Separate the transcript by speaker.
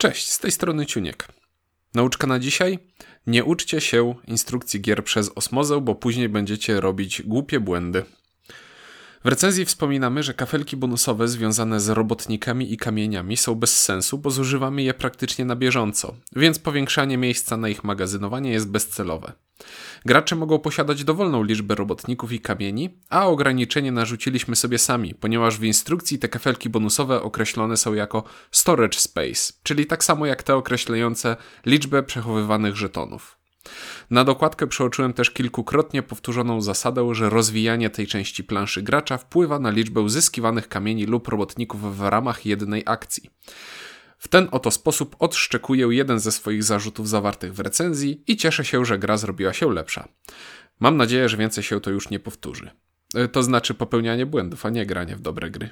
Speaker 1: Cześć, z tej strony Ciuniek. Nauczka na dzisiaj? Nie uczcie się instrukcji gier przez osmozę, bo później będziecie robić głupie błędy. W recenzji wspominamy, że kafelki bonusowe związane z robotnikami i kamieniami są bez sensu, bo zużywamy je praktycznie na bieżąco, więc powiększanie miejsca na ich magazynowanie jest bezcelowe. Gracze mogą posiadać dowolną liczbę robotników i kamieni, a ograniczenie narzuciliśmy sobie sami, ponieważ w instrukcji te kafelki bonusowe określone są jako storage space, czyli tak samo jak te określające liczbę przechowywanych żetonów. Na dokładkę przeoczyłem też kilkukrotnie powtórzoną zasadę, że rozwijanie tej części planszy gracza wpływa na liczbę uzyskiwanych kamieni lub robotników w ramach jednej akcji. W ten oto sposób odszczekuję jeden ze swoich zarzutów zawartych w recenzji i cieszę się, że gra zrobiła się lepsza. Mam nadzieję, że więcej się to już nie powtórzy. E, to znaczy popełnianie błędów, a nie granie w dobre gry.